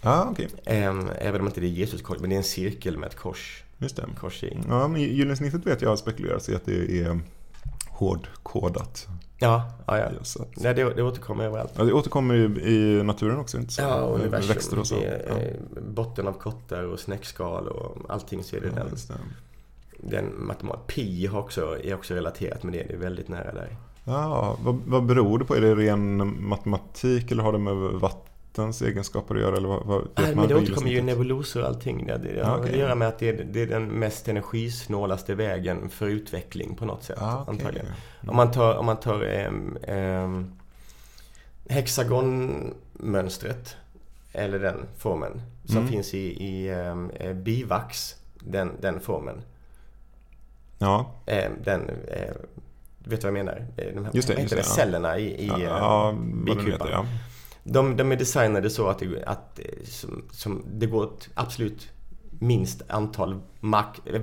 Ah, okay. Även om inte det är Jesus kors, men det är en cirkel med ett kors. Just det. Kors i. Ja, men gyllene snittet vet jag har spekulerats i att det är hårdkodat. Ja, ja, ja. Så att... Nej, det, det återkommer överallt. Ja, det återkommer i, i naturen också, inte så? Ja, universum. Växter och så. Ja. Botten av kottar och snäckskal och allting så är det ja, den. Det. Den matematik. Pi har också, är också relaterat med det, det är väldigt nära där. Ja, vad, vad beror det på? Är det ren matematik eller har det med vatten vattens egenskaper att göra? Eller vad, vad Nej, men det återkommer ju nebulosor och allting. Det, det har okay. att göra med att det är, det är, den mest energisnålaste vägen för utveckling på något sätt. Ah, okay. antagligen. Mm. Om man tar, om man tar ähm, ähm, hexagonmönstret, eller den formen, som mm. finns i, i ähm, bivax, den, den formen. Ja. den, vet du vad jag menar? De här, just det, just det, cellerna i, i ja, bikupan. Ja. De, de är designade så att, det, att som, som det går ett absolut minst antal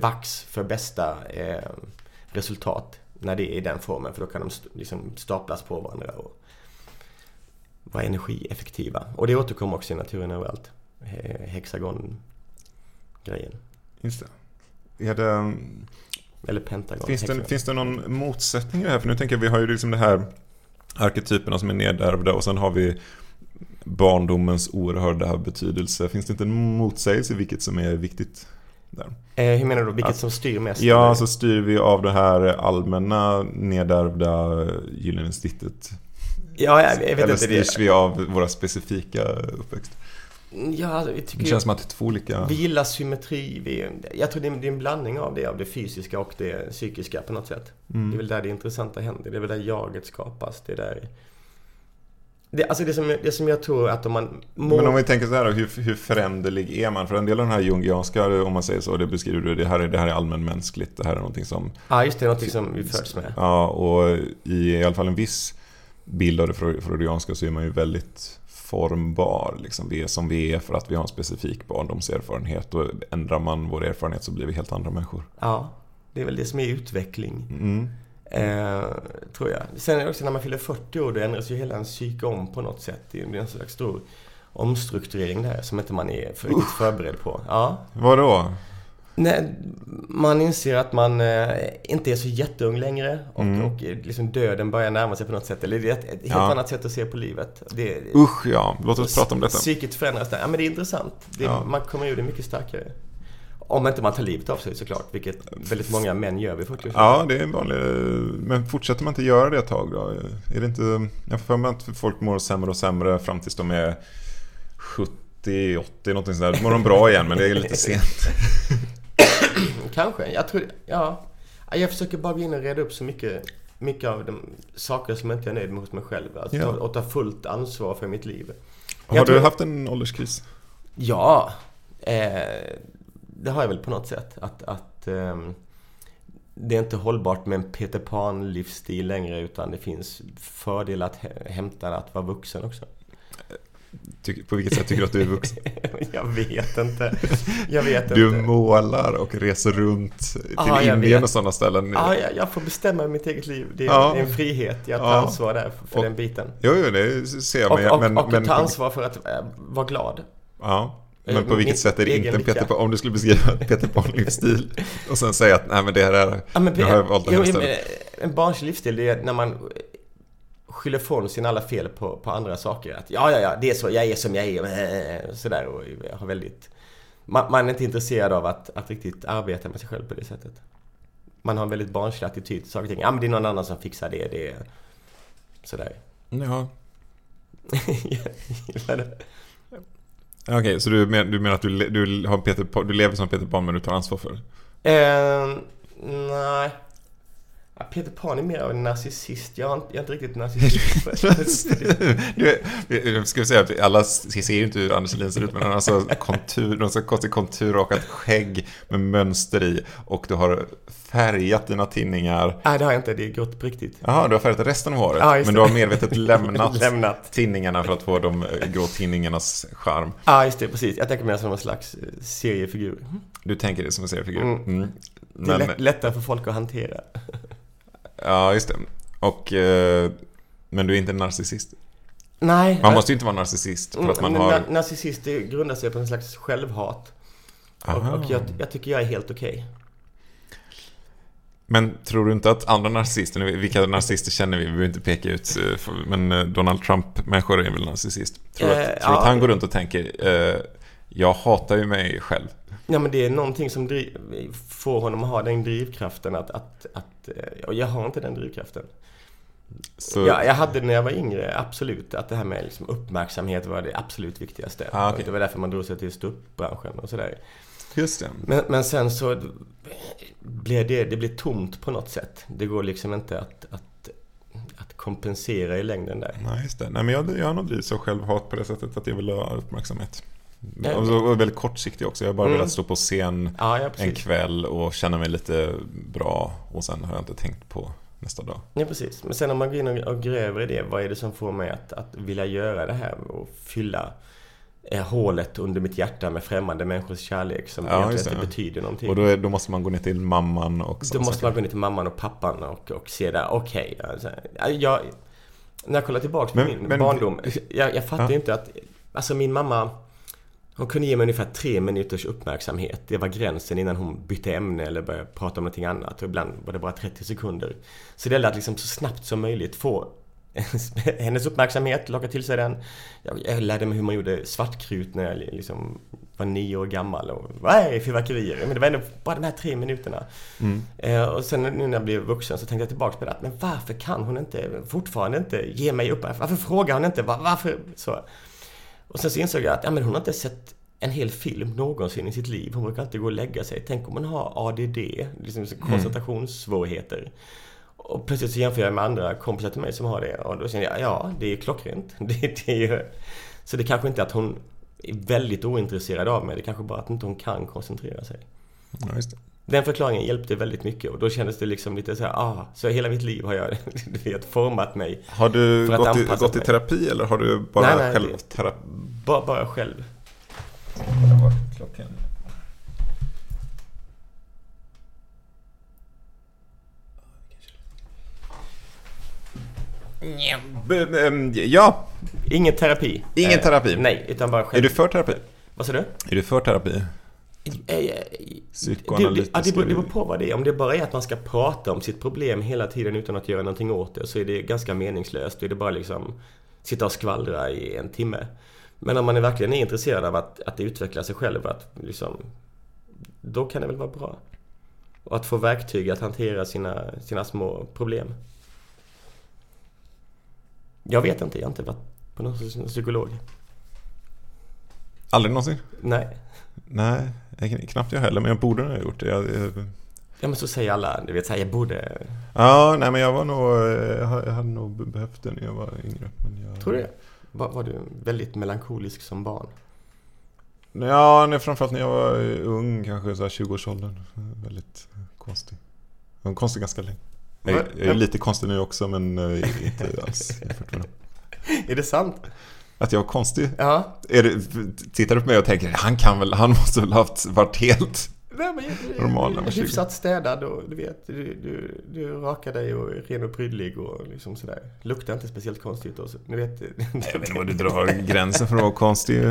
vax för bästa eh, resultat när det är i den formen. För då kan de liksom staplas på varandra och vara energieffektiva. Och det återkommer också i naturen överallt. Hexagon-grejen. Just det. Är det... Eller pentagon. Finns det, finns det någon motsättning i det här? För nu tänker jag, vi har ju liksom det här arketyperna som är nedärvda och sen har vi barndomens oerhörda betydelse. Finns det inte en motsägelse i vilket som är viktigt? Där? Eh, hur menar du? Vilket att, som styr mest? Ja, eller? så styr vi av det här allmänna nedärvda gyllene snittet. Ja, jag, jag vet eller inte styrs det. vi av våra specifika uppväxt? Ja, jag det känns som att det är två olika... Vi gillar symmetri. Vi, jag tror det är, en blandning av det, av det fysiska och det psykiska på något sätt. Mm. Det är väl där det intressanta händer. Det är väl där jaget skapas. Det är där det, alltså det som, det som jag tror att om man... Må... Men om vi tänker så här då, hur, hur föränderlig är man? För en del av den här jungianska, om man säger så, det beskriver du, det här är, det här är allmänmänskligt, det här är någonting som... Ja, just det, någonting som vi föds med. Ja, och i, i alla fall en viss bild av det freudianska så är man ju väldigt formbar. Liksom. Vi är som vi är för att vi har en specifik barndomserfarenhet och ändrar man vår erfarenhet så blir vi helt andra människor. Ja, det är väl det som är utveckling. Mm. Eh, tror jag. Sen är det också när man fyller 40 år, då ändras ju hela ens psyke om på något sätt. Det är en slags stor omstrukturering där som inte man är för, riktigt förberedd på. Ja. Vadå? Nej, man inser att man eh, inte är så jätteung längre och, mm. och liksom döden börjar närma sig på något sätt. Eller det är ett, ett helt ja. annat sätt att se på livet. Det, Usch ja, låt oss prata om detta. Psyket förändras där. Ja men det är intressant. Det, ja. Man kommer ur det mycket starkare. Om inte man tar livet av sig såklart, vilket väldigt många män gör vid 40 Ja, det är en vanlig... Men fortsätter man inte göra det ett tag då? Är det inte... Jag får för mig att folk mår sämre och sämre fram tills de är 70, 80, någonting sådär. Då mår de bra igen, men det är lite sent. Kanske. Jag tror... Ja. Jag försöker bara gå in och reda upp så mycket, mycket av de saker som jag inte är nöjd med hos mig själv. Alltså, ja. och ta fullt ansvar för mitt liv. Har jag du tror... haft en ålderskris? Ja. Eh, det har jag väl på något sätt. Att, att um, det är inte hållbart med en Peter Pan-livsstil längre utan det finns fördelar att hämta att vara vuxen också. På vilket sätt tycker du att du är vuxen? jag vet inte. Jag vet du inte. målar och reser runt till ah, Indien och sådana ställen. Ja, jag, jag får bestämma mitt eget liv. Det är, ja. en frihet. Jag tar ja. ansvar där för, och, den biten. Jo, jo, det ser jag. Och, och, men, och, och ta ansvar för att äh, vara glad. Ja. Men på vilket sätt är det inte en Peter Pan? Om du skulle beskriva Peter Pan-livsstil och sen säga att nej men det här är... Ja, men, nu har jag valt det här jo, En barnslig livsstil, det är när man skyller ifrån sin alla fel på, på andra saker. Att ja, ja, ja, det är så, jag är som jag är. Sådär och jag har väldigt... Man, man, är inte intresserad av att, att riktigt arbeta med sig själv på det sättet. Man har en väldigt barnslig attityd till saker och ting. Ja, men det är någon annan som fixar det. Det är sådär. Ja. Okej, okay, så du, men, du menar att du, du, har Peter, du lever som Peter Pan men du tar ansvar för det? Eh, nej. Peter Pan är mer av en narcissist. Jag är inte, jag är inte riktigt narcissist. du, ska vi säga att alla ser ju inte hur Anders Selin ser ut, men han har så kontur, någon så konstig konturrakat skägg med mönster i. Och du har färgat dina tinningar. Nej, det har jag inte. Det är grått på riktigt. Jaha, du har färgat resten av håret. Ja, men du har medvetet lämnat, lämnat tinningarna för att få de grå tinningarnas charm. Ja, just det. Precis. Jag tänker mer som en slags eh, seriefigur. Du tänker det som en seriefigur? Mm. Mm. Det är lätt, lättare för folk att hantera. Ja, just det. Och, eh, men du är inte en narcissist? Nej. Man måste ju inte vara narcissist för att man har... Narcissist det grundar sig på en slags självhat. Och, och jag, jag, tycker jag är helt okej. Okay. Men tror du inte att andra narcissister, vilka narcissister känner vi? Vi behöver inte peka ut, eh, men eh, Donald Trump-människor är väl narcissist? Tror du att, eh, tror ja. att han går runt och tänker, eh, jag hatar ju mig själv? Ja men det är någonting som driv, får honom att ha den drivkraften att, att, att och jag har inte den drivkraften. Så... Ja, jag hade när jag var yngre, absolut. Att det här med liksom uppmärksamhet var det absolut viktigaste. Ah, okay. Det var därför man drog sig till ståuppbranschen och sådär. Just det. Men, men sen så blir det, det blir tomt på något sätt. Det går liksom inte att, att, att kompensera i längden där. Nej, just det. Nej, men jag, jag har nog drivits av självhat på det sättet att jag vill ha uppmärksamhet. Och väldigt kortsiktig också. Jag har bara mm. velat stå på scen ja, ja, en kväll och känna mig lite bra. Och sen har jag inte tänkt på nästa dag. Ja, precis. Men sen om man går in och gräver i det. Vad är det som får mig att, att vilja göra det här och fylla eh, hålet under mitt hjärta med främmande människors kärlek som ja, egentligen inte betyder någonting. Och då, är, då, måste man gå ner till mamman och Då måste saker. man gå ner till mamman och pappan och, och se där, okej. Okay, alltså, jag, när jag kollar tillbaka på min men, barndom, jag, jag fattar ja. inte att, alltså min mamma hon kunde ge mig ungefär tre minuters uppmärksamhet. Det var gränsen innan hon bytte ämne eller började prata om någonting annat. Och ibland var det bara 30 sekunder. Så det gällde att liksom så snabbt som möjligt få hennes uppmärksamhet, locka till sig den. Jag, lärde mig hur man gjorde svartkrut när jag liksom var nio år gammal. Och, nej, fyrverkerier. Men det var ändå bara de här tre minuterna. Mm. Eh, och sen nu när jag blev vuxen så tänkte jag tillbaka på det. Men varför kan hon inte, fortfarande inte, ge mig uppmärksamhet? Varför frågar hon inte? Varför? Så. Och sen så insåg jag att ja, men hon har inte sett en hel film någonsin i sitt liv. Hon brukar alltid gå och lägga sig. Tänk om hon har ADD, liksom mm. koncentrationssvårigheter. Och plötsligt så jämför jag med andra kompisar till mig som har det. Och då känner jag, ja, det är klockrent. Det, det är. Så det kanske inte är att hon är väldigt ointresserad av mig. Det kanske bara att inte hon kan koncentrera sig. Ja, just det. Den förklaringen hjälpte väldigt mycket och då kändes det liksom lite så här, ah, så hela mitt liv har jag du vet, format mig. Har du gått, i, gått i terapi eller har du bara nej, nej, själv terapi? Bara, bara själv. Ja. Ingen terapi. Ingen terapi? Eh, nej, utan bara själv... Är du för terapi? Vad sa du? Är du för terapi? Psykoanalytisk? Det, det, det, det beror på vad det är. Om det bara är att man ska prata om sitt problem hela tiden utan att göra någonting åt det så är det ganska meningslöst. Då är det bara liksom sitta och skvallra i en timme. Men om man är verkligen är intresserad av att, att utveckla sig själv, att liksom, då kan det väl vara bra. Och att få verktyg att hantera sina, sina små problem. Jag vet inte, jag har inte varit på någon psykolog. Aldrig någonsin? Nej. Nej, knappt jag heller, men jag borde ha gjort det. Jag, jag... Ja men så säger alla, du vet såhär, jag borde... Ja, nej men jag var nog, jag hade nog behövt det när jag var yngre. Men jag... Tror du det? Var, var du väldigt melankolisk som barn? Ja, nej, framförallt när jag var ung, kanske så 20-årsåldern. Väldigt konstig. Jag konstig ganska länge. Jag, jag är lite konstig nu också, men eh, inte alls. Är det sant? Att jag var konstig? Ja. Är det, tittar du på mig och tänker, han kan väl, han måste väl haft varit helt Nej, men jag, normal när Hyfsat städad och du vet, du, du, du rakar dig och är ren och prydlig och liksom sådär. Luktar inte speciellt konstigt då, ni vet. Nej, jag vet inte var du drar gränsen för att vara konstig.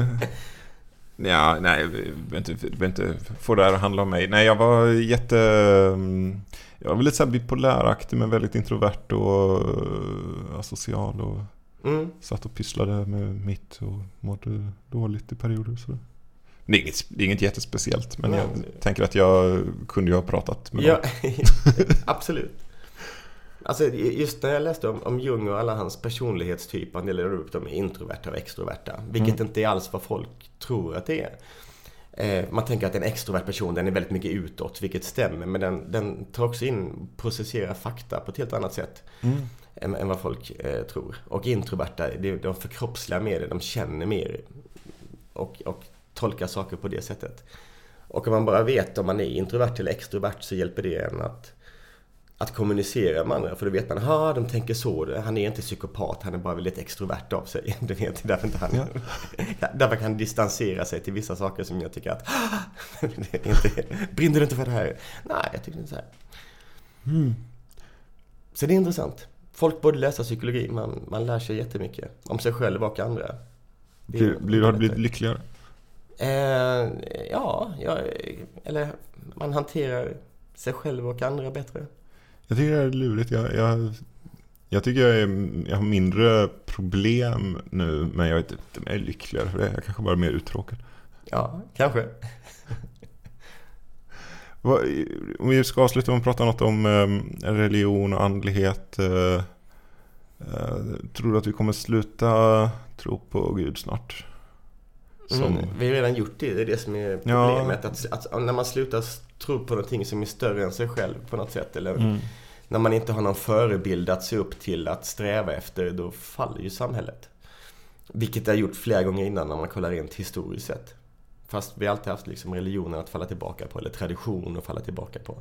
Ja, nej, vill inte, få det här att handla om mig. Nej, jag var jätte... Jag var lite så här bipoläraktig men väldigt introvert och uh, asocial och mm. satt och pysslade med mitt och mådde dåligt i perioder. Så. Det är inget, det är inget jättespeciellt men Nej. jag tänker att jag kunde ju ha pratat med ja, Absolut. Alltså just när jag läste om, om Jung och alla hans personlighetstyper, han delade upp dem i introverta och extroverta. Vilket mm. inte är alls vad folk tror att det är. Eh, man tänker att en extrovert person, den är väldigt mycket utåt, vilket stämmer. Men den, den tar också in, processerar fakta på ett helt annat sätt. Mm. Än, än, vad folk eh, tror. Och introverta, de, de förkroppsligar mer det, de känner mer. Och, och tolkar saker på det sättet. Och om man bara vet om man är introvert eller extrovert så hjälper det en att att kommunicera med andra. För då vet man, ha de tänker så. Han är inte psykopat, han är bara väldigt extrovert av sig. Du vet, därför, inte han, ja. därför kan han distansera sig till vissa saker som jag tycker att, inte, brinner du inte för det här? Nej, jag tycker inte så här. Mm. Så det är intressant. Folk borde läsa psykologi, man, man lär sig jättemycket. Om sig själv och andra. Blir, blir, har du blivit lyckligare? Eh, ja, ja, eller man hanterar sig själv och andra bättre. Jag tycker det är lurigt. Jag, jag, jag tycker jag, är, jag har mindre problem nu, men jag inte om jag är lyckligare för det. Jag kanske bara är mer uttråkad. Ja, kanske. Om vi ska avsluta med att prata något om eh, religion och andlighet. Eh, eh, tror du att vi kommer sluta tro på Gud snart? Som... Mm, vi har redan gjort det, det är det som är problemet. Ja. Att, att, när man slutar tro på någonting som är större än sig själv på något sätt. Eller mm. när man inte har någon förebild att se upp till, att sträva efter, då faller ju samhället. Vilket det har gjort flera gånger innan när man kollar rent historiskt sett. Fast vi har alltid haft liksom religionen att falla tillbaka på, eller tradition att falla tillbaka på.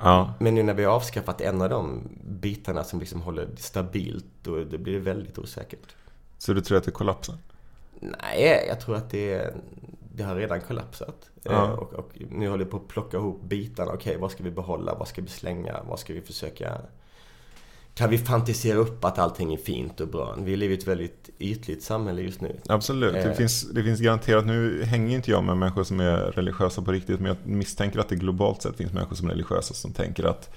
Ja. Men nu när vi har avskaffat en av de bitarna som liksom håller stabilt, då det blir det väldigt osäkert. Så du tror att det kollapsar? Nej, jag tror att det, det har redan kollapsat. Ja. Eh, och, och, nu håller vi på att plocka ihop bitarna. Okej, vad ska vi behålla? Vad ska vi slänga? Vad ska vi försöka... Kan vi fantisera upp att allting är fint och bra? Vi lever i ett väldigt ytligt samhälle just nu. Absolut, det, eh. finns, det finns garanterat, nu hänger inte jag med människor som är religiösa på riktigt, men jag misstänker att det globalt sett finns människor som är religiösa som tänker att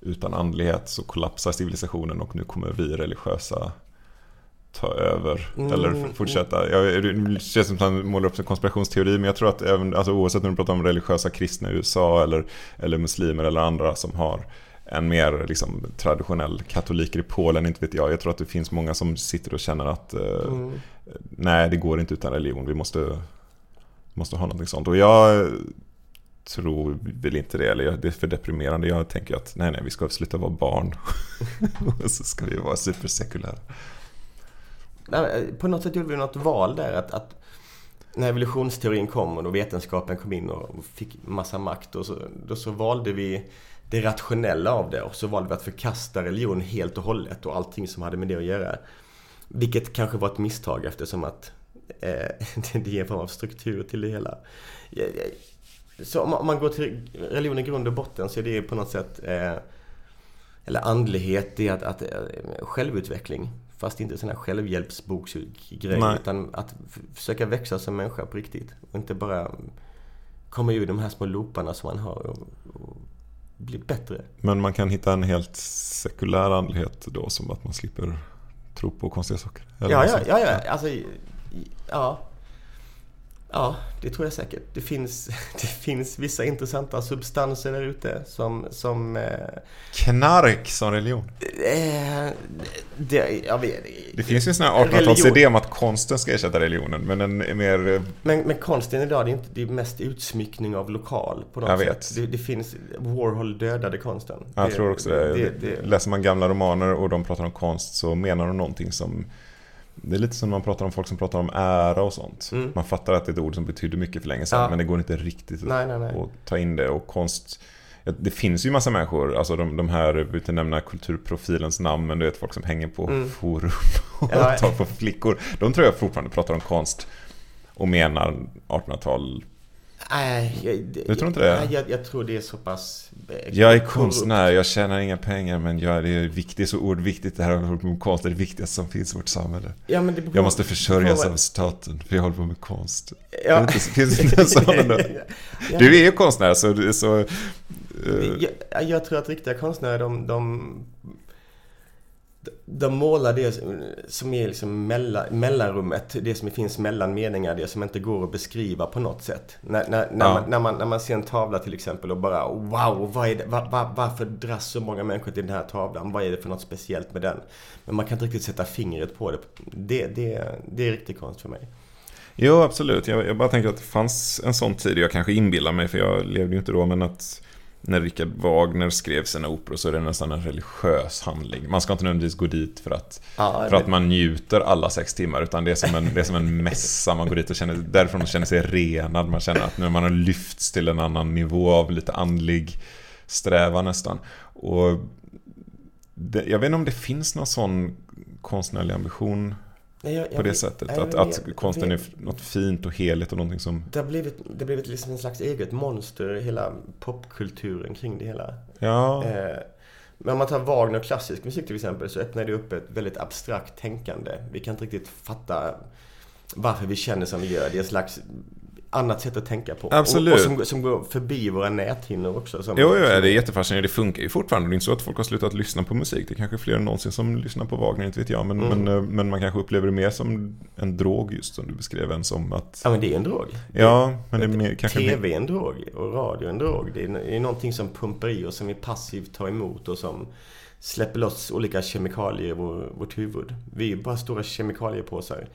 utan andlighet så kollapsar civilisationen och nu kommer vi religiösa ta över mm. eller fortsätta. Jag, det känns som att han målar upp en konspirationsteori men jag tror att även, alltså, oavsett om du pratar om religiösa kristna i USA eller, eller muslimer eller andra som har en mer liksom, traditionell katoliker i Polen, inte vet jag. Jag tror att det finns många som sitter och känner att eh, mm. nej, det går inte utan religion. Vi måste, måste ha någonting sånt. Och jag tror väl inte det, eller det är för deprimerande. Jag tänker att nej, nej, vi ska sluta vara barn. och så ska vi vara supersekulära på något sätt gjorde vi något val där. Att, att när evolutionsteorin kom och då vetenskapen kom in och fick massa makt. Och så, då så valde vi det rationella av det och så valde vi att förkasta religion helt och hållet och allting som hade med det att göra. Vilket kanske var ett misstag eftersom att eh, det ger en form av struktur till det hela. Så om man går till religion i grund och botten så är det på något sätt eh, eller andlighet, det är att, att självutveckling. Fast inte sån här självhjälpsboksgrej. Utan att försöka växa som människa på riktigt. Och inte bara komma ur de här små looparna som man har och, och bli bättre. Men man kan hitta en helt sekulär andlighet då som att man slipper tro på konstiga saker? Ja, ja, ja, ja, alltså, ja. Ja, det tror jag säkert. Det finns, det finns vissa intressanta substanser där ute som... som eh, Knark som religion? Eh, det, jag vet, det finns ju en sån här 1800-talsidé om att konsten ska ersätta religionen, men den är mer... Eh, men, men konsten idag, det är inte det är mest utsmyckning av lokal på något jag sätt. Vet. Det, det finns... Warhol dödade konsten. Jag det, tror också det. det. Läser man gamla romaner och de pratar om konst så menar de någonting som det är lite som när man pratar om folk som pratar om ära och sånt. Mm. Man fattar att det är ett ord som betyder mycket för länge sedan, ja. men det går inte riktigt nej, nej, nej. att ta in det. Och konst... Det finns ju massa människor, alltså de, de här, inte nämna kulturprofilens namn, men du vet folk som hänger på mm. forum och ja. tar på flickor. De tror jag fortfarande pratar om konst och menar 1800-tal Nej, jag, du tror inte det? Nej, jag, jag, tror det är så pass... Eh, jag är konstnär, jag tjänar inga pengar men jag, det är viktigt, så oerhört det här att hålla på med konst. Det är det viktigaste som finns i vårt samhälle. Ja, men det beror, jag måste försörjas av staten för jag håller på med konst. Ja. Det finns inte en sån ändå? ja. Du är ju konstnär så... så uh... jag, jag, tror att riktiga konstnärer de, de de målar det som är liksom mellan, mellanrummet, det som finns mellan meningar, det som inte går att beskriva på något sätt. När, när, när, ja. man, när, man, när man ser en tavla till exempel och bara wow, vad är det, var, var, varför dras så många människor till den här tavlan? Vad är det för något speciellt med den? Men man kan inte riktigt sätta fingret på det. Det, det, det är riktig konst för mig. Jo, absolut. Jag, jag bara tänker att det fanns en sån tid, jag kanske inbillar mig för jag levde ju inte då, men att när Richard Wagner skrev sina operor så är det nästan en religiös handling. Man ska inte nödvändigtvis gå dit för att, ja, för att man njuter alla sex timmar, utan det är som en, det är som en mässa. Man går dit och känner, därifrån man känner sig renad. Man känner att nu man har lyfts till en annan nivå av lite andlig strävan nästan. Och det, jag vet inte om det finns någon sån konstnärlig ambition jag, jag, på det sättet. Jag, att, att konsten är något fint och heligt och någonting som... Det har blivit, det har blivit liksom en slags eget monster, hela popkulturen kring det hela. Ja. Eh, men om man tar Wagner och klassisk musik till exempel så öppnar det upp ett väldigt abstrakt tänkande. Vi kan inte riktigt fatta varför vi känner som vi gör. Det är en slags annat sätt att tänka på. Absolut. Och, och som, som, går förbi våra näthinnor också. Som, jo, jo, det är jättefascinerande. Det funkar ju fortfarande. Det är inte så att folk har slutat lyssna på musik. Det är kanske fler än någonsin som lyssnar på Wagner, inte vet jag. Men, mm. men, eh, men, man kanske upplever det mer som en drog just som du beskrev än som att... Ja, men det är en drog. Ja, men det är mer, kanske... TV är en drog och radio är en drog. Det är, det är någonting som pumpar i oss, som vi passivt tar emot och som släpper loss olika kemikalier i vår, vårt huvud. Vi är bara stora kemikaliepåsar.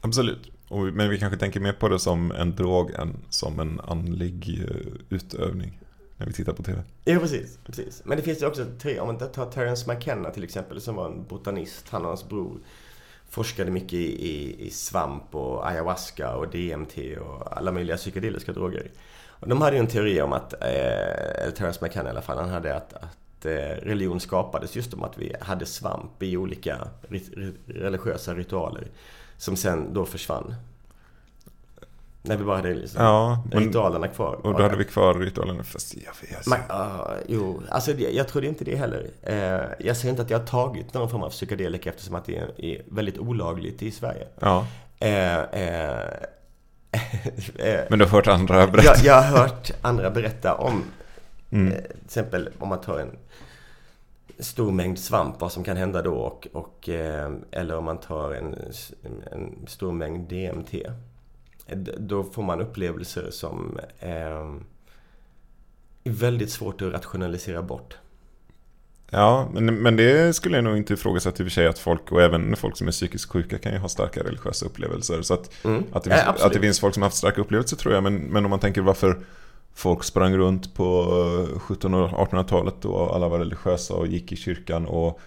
Absolut. Men vi kanske tänker mer på det som en drog än som en andlig eh, utövning. När vi tittar på TV. Ja, precis. precis. Men det finns ju också tre, om man tar Terence McKenna till exempel, som var en botanist. Han och hans bror forskade mycket i, i, i svamp och ayahuasca och DMT och alla möjliga psykedeliska droger. Och de hade ju en teori om att, eh, eller Terence McKenna i alla fall, han hade att, att eh, religion skapades just om att vi hade svamp i olika religiösa ritualer. Som sen då försvann. När vi bara hade liksom ja, men, ritualerna kvar. Och då hade vi kvar ritualerna. Fast jag vet. Man, uh, jo, alltså det, jag trodde inte det heller. Uh, jag säger inte att jag har tagit någon form av psykedelika eftersom att det är, är väldigt olagligt i Sverige. Ja. Uh, men du har hört andra berätta? Jag, jag har hört andra berätta om, mm. till exempel om man tar en stor mängd svamp, vad som kan hända då. Och, och eh, eller om man tar en, en, stor mängd DMT. Då får man upplevelser som eh, är väldigt svårt att rationalisera bort. Ja, men, men det skulle jag nog inte ifrågasätta i och för sig att folk, och även folk som är psykiskt sjuka kan ju ha starka religiösa upplevelser. Så att, mm. att, det finns, ja, att det finns folk som har haft starka upplevelser tror jag, men, men om man tänker varför folk sprang runt på 1700 och 1800-talet och alla var religiösa och gick i kyrkan och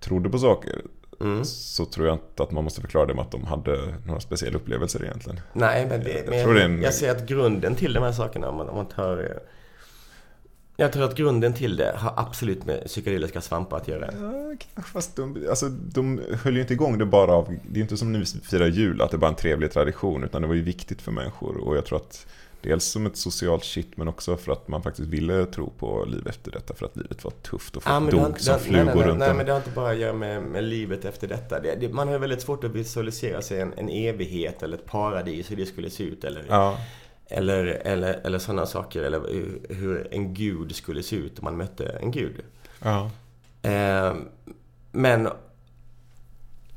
trodde på saker. Mm. Så tror jag inte att man måste förklara det med att de hade några speciella upplevelser egentligen. Nej, men, det, jag, men jag, en... jag ser att grunden till de här sakerna, om man, om man tar... Jag tror att grunden till det har absolut med psykedeliska svampar att göra. Ja, fast de, alltså, de höll ju inte igång det bara av... Det är inte som när vi firar jul, att det är bara en trevlig tradition, utan det var ju viktigt för människor. Och jag tror att dels som ett socialt shit men också för att man faktiskt ville tro på liv efter detta för att livet var tufft och folk ja, dog som flugor nej, nej, runt Nej, men det har inte bara att göra med, med livet efter detta. Det, det, man har väldigt svårt att visualisera sig en, en evighet eller ett paradis, hur det skulle se ut. Eller, ja. eller, eller, eller sådana saker. Eller hur, hur, en gud skulle se ut om man mötte en gud. Ja. Eh, men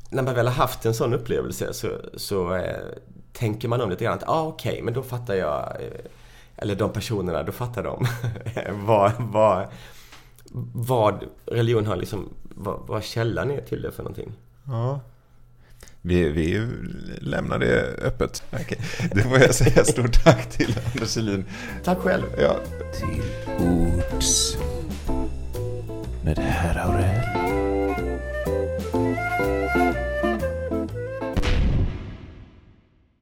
när man väl har haft en sån upplevelse så, så eh, tänker man om lite grann att, ah, okej, okay, men då fattar jag, eh, eller de personerna, då fattar de vad, vad, vad religion har liksom, vad, vad källan är till det för någonting. Ja. Vi, vi lämnar det öppet. Okay. Det får jag säga stort tack till Anders Selin. Tack själv. Ja. Till ords med herr Aurell.